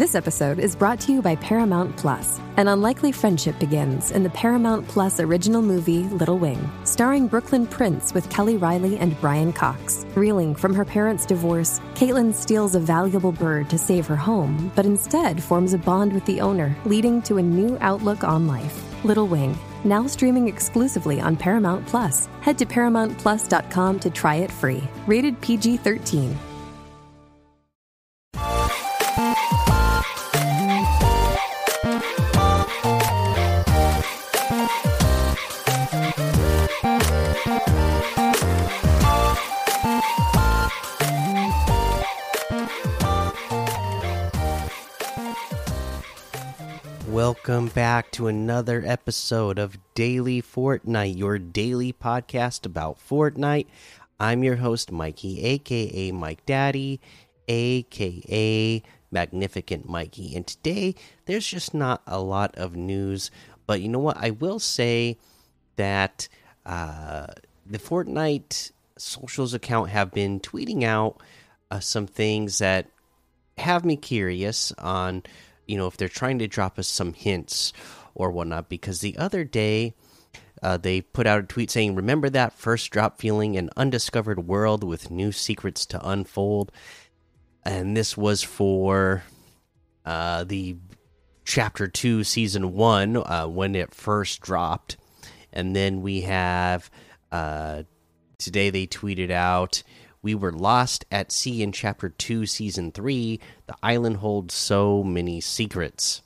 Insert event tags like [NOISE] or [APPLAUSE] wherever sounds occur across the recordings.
This episode is brought to you by Paramount Plus. An unlikely friendship begins in the Paramount Plus original movie Little Wing, starring Brooklyn Prince with Kelly Reilly and Brian Cox. Reeling from her parents' divorce, Caitlin steals a valuable bird to save her home, but instead forms a bond with the owner, leading to a new outlook on life. Little Wing, now streaming exclusively on Paramount Plus. Head to ParamountPlus.com to try it free. Rated PG 13. Welcome back to another episode of Daily Fortnite, your daily podcast about Fortnite. I'm your host, Mikey, aka Mike Daddy, aka Magnificent Mikey. And today, there's just not a lot of news, but you know what? I will say that uh, the Fortnite socials account have been tweeting out uh, some things that have me curious on you know if they're trying to drop us some hints or whatnot because the other day uh, they put out a tweet saying remember that first drop feeling an undiscovered world with new secrets to unfold? And this was for uh, the chapter 2 season 1 uh, when it first dropped. And then we have uh, today they tweeted out we were lost at sea in chapter 2 season 3 the island holds so many secrets.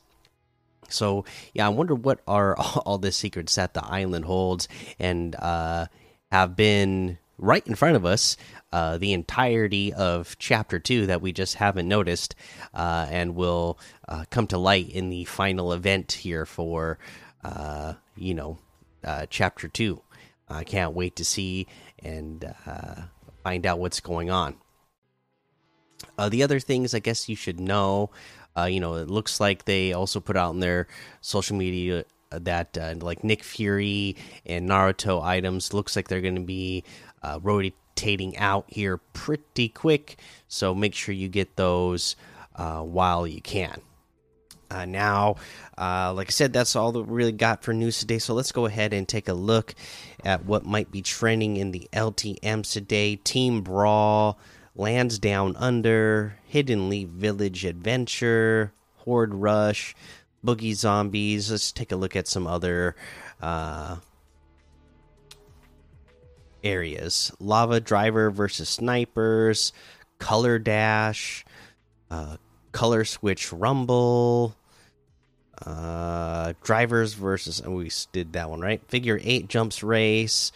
So yeah i wonder what are [LAUGHS] all the secrets that the island holds and uh have been right in front of us uh the entirety of chapter 2 that we just haven't noticed uh and will uh, come to light in the final event here for uh you know uh chapter 2 i can't wait to see and uh find out what's going on. Uh, the other things I guess you should know, uh, you know, it looks like they also put out in their social media that uh, like Nick Fury and Naruto items looks like they're going to be uh, rotating out here pretty quick. So make sure you get those uh, while you can. Uh, now, uh, like I said, that's all that we really got for news today. So let's go ahead and take a look at what might be trending in the LTMs today. Team Brawl, Lands Down Under, Hidden Leaf Village Adventure, Horde Rush, Boogie Zombies. Let's take a look at some other uh, areas. Lava Driver versus Snipers, Color Dash, uh, Color Switch Rumble, uh, drivers versus and we did that one right. Figure eight jumps race,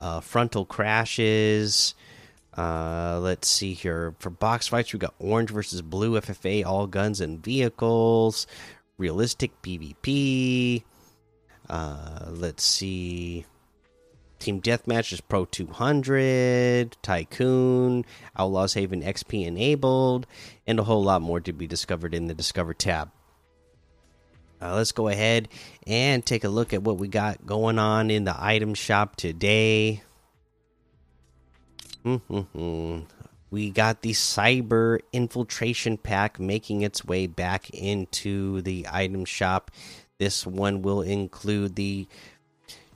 uh, frontal crashes. Uh, let's see here for box fights. We got orange versus blue FFA, all guns and vehicles, realistic PvP. Uh, let's see. Team Deathmatch is Pro 200, Tycoon, Outlaws Haven XP enabled, and a whole lot more to be discovered in the Discover tab. Uh, let's go ahead and take a look at what we got going on in the item shop today. We got the Cyber Infiltration Pack making its way back into the item shop. This one will include the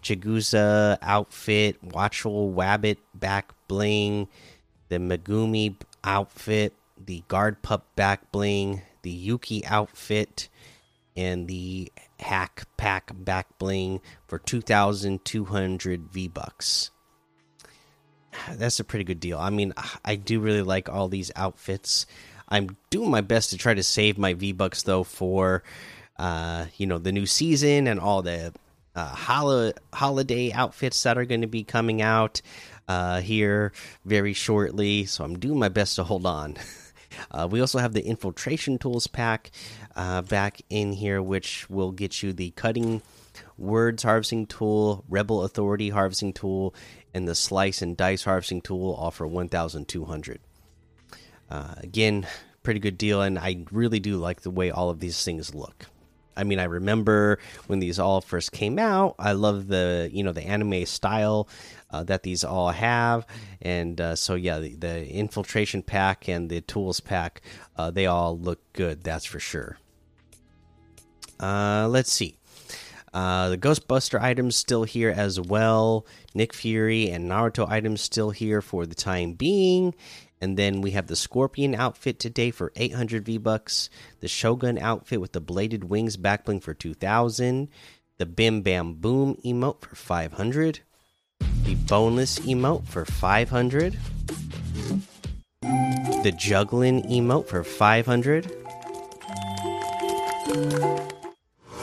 Chigusa outfit, Watchful Wabbit back bling, the Megumi outfit, the Guard Pup back bling, the Yuki outfit, and the Hack Pack back bling for 2,200 V bucks. [SIGHS] That's a pretty good deal. I mean, [SIGHS] I do really like all these outfits. I'm doing my best to try to save my V bucks though for, uh, you know, the new season and all the uh, hol holiday outfits that are going to be coming out uh, here very shortly. So I'm doing my best to hold on. [LAUGHS] Uh, we also have the infiltration tools pack uh, back in here, which will get you the cutting Words Harvesting Tool, Rebel Authority Harvesting Tool, and the Slice and Dice Harvesting Tool all for 1,200. Uh, again, pretty good deal, and I really do like the way all of these things look. I mean, I remember when these all first came out. I love the you know the anime style uh, that these all have, and uh, so yeah, the, the, infiltration pack and the tools pack, uh, they all look good. That's for sure. Uh, let's see. Uh, the Ghostbuster items still here as well. Nick Fury and Naruto items still here for the time being. And then we have the Scorpion outfit today for 800 V bucks. The Shogun outfit with the bladed wings backbling for 2000. The Bim Bam Boom emote for 500. The boneless emote for 500. The juggling emote for 500.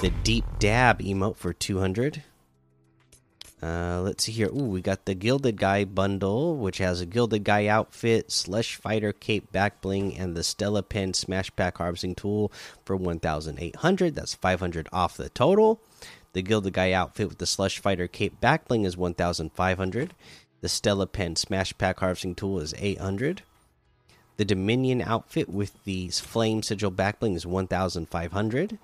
The deep dab emote for 200. Uh, let's see here. Ooh, we got the Gilded Guy bundle, which has a Gilded Guy outfit, Slush Fighter Cape back bling, and the Stella Pen Smash Pack Harvesting Tool for 1,800. That's 500 off the total. The Gilded Guy outfit with the Slush Fighter Cape back bling is 1,500. The Stella Pen Smash Pack Harvesting Tool is 800. The Dominion outfit with the Flame Sigil back bling is 1,500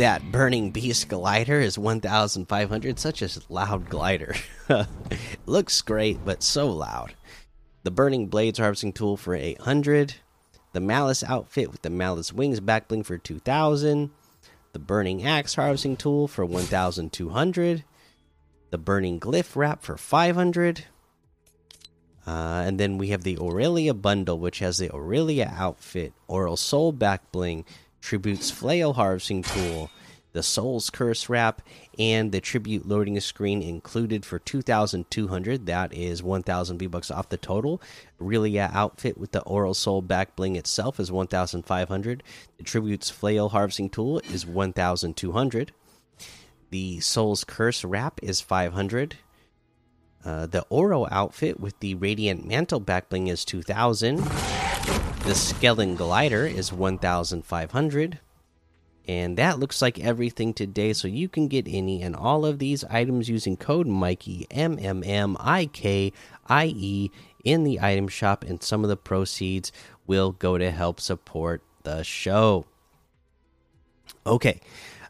that burning beast glider is 1500 such a loud glider. [LAUGHS] Looks great but so loud. The burning blades harvesting tool for 800 the malice outfit with the malice wings backbling for 2000 the burning axe harvesting tool for 1200 the burning glyph wrap for 500 uh, and then we have the Aurelia bundle, which has the Aurelia outfit, Oral Soul back bling, Tribute's Flail Harvesting Tool, the Soul's Curse Wrap, and the Tribute Loading Screen included for 2,200. That is 1,000 V Bucks off the total. Aurelia outfit with the Oral Soul back bling itself is 1,500. The Tribute's Flail Harvesting Tool is 1,200. The Soul's Curse Wrap is 500. Uh, the Oro outfit with the Radiant Mantle back bling is 2,000. The Skellen Glider is 1,500. And that looks like everything today. So you can get any and all of these items using code Mikey M M M I K I E in the item shop, and some of the proceeds will go to help support the show. Okay.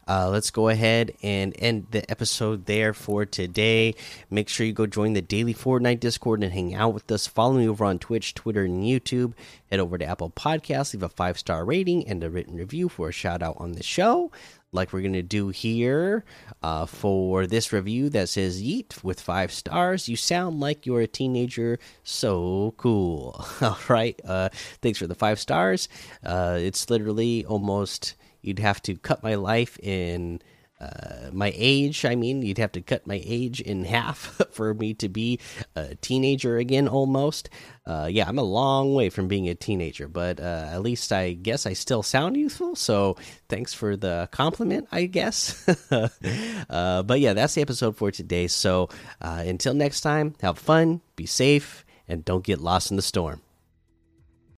Uh, let's go ahead and end the episode there for today. Make sure you go join the daily Fortnite Discord and hang out with us. Follow me over on Twitch, Twitter, and YouTube. Head over to Apple Podcasts, leave a five star rating and a written review for a shout out on the show like we're going to do here uh, for this review that says Yeet with five stars. You sound like you're a teenager. So cool. [LAUGHS] All right. Uh, thanks for the five stars. Uh, it's literally almost You'd have to cut my life in uh, my age. I mean, you'd have to cut my age in half [LAUGHS] for me to be a teenager again, almost. Uh, yeah, I'm a long way from being a teenager, but uh, at least I guess I still sound youthful. So thanks for the compliment, I guess. [LAUGHS] Uh, but yeah, that's the episode for today. So uh, until next time, have fun, be safe, and don't get lost in the storm.